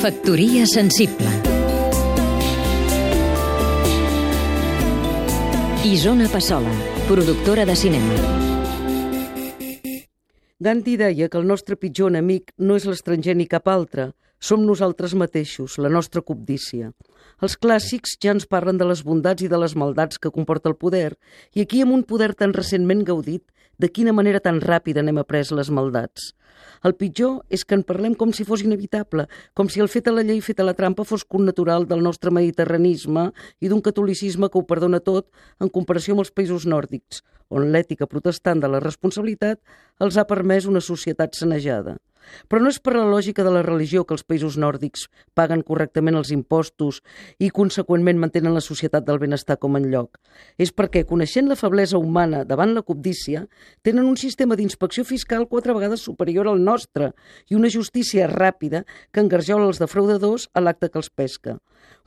Factoria sensible. Isona Passola, productora de cinema. Gandhi deia que el nostre pitjor enemic no és l'estranger ni cap altre, som nosaltres mateixos, la nostra cobdícia. Els clàssics ja ens parlen de les bondats i de les maldats que comporta el poder, i aquí amb un poder tan recentment gaudit, de quina manera tan ràpida n'hem après les maldats. El pitjor és que en parlem com si fos inevitable, com si el fet a la llei fet a la trampa fos natural del nostre mediterranisme i d'un catolicisme que ho perdona tot en comparació amb els països nòrdics, on l'ètica protestant de la responsabilitat els ha permès una societat sanejada. Però no és per la lògica de la religió que els països nòrdics paguen correctament els impostos i, conseqüentment, mantenen la societat del benestar com en lloc. És perquè, coneixent la feblesa humana davant la cobdícia, tenen un sistema d'inspecció fiscal quatre vegades superior al nostre i una justícia ràpida que engarjola els defraudadors a l'acte que els pesca.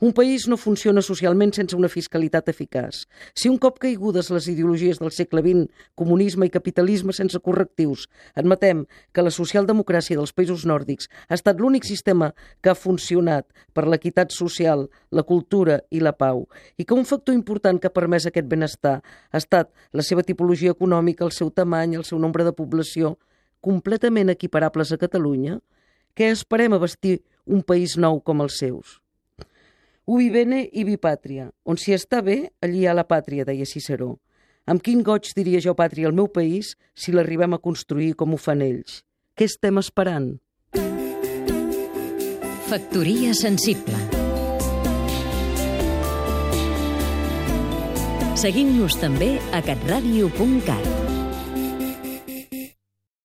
Un país no funciona socialment sense una fiscalitat eficaç. Si un cop caigudes les ideologies del segle XX, comunisme i capitalisme sense correctius, admetem que la socialdemocràcia dels països nòrdics ha estat l'únic sistema que ha funcionat per l'equitat social, la cultura i la pau, i que un factor important que ha permès aquest benestar ha estat la seva tipologia econòmica, el seu tamany, el seu nombre de població, completament equiparables a Catalunya, què esperem a vestir un país nou com els seus? Ubi bene i bipàtria. On s'hi està bé, allí hi ha la pàtria, deia Ciceró. Amb quin goig diria jo pàtria al meu país si l'arribem a construir com ho fan ells? Què estem esperant? Factoria sensible Seguim-nos també a catradio.cat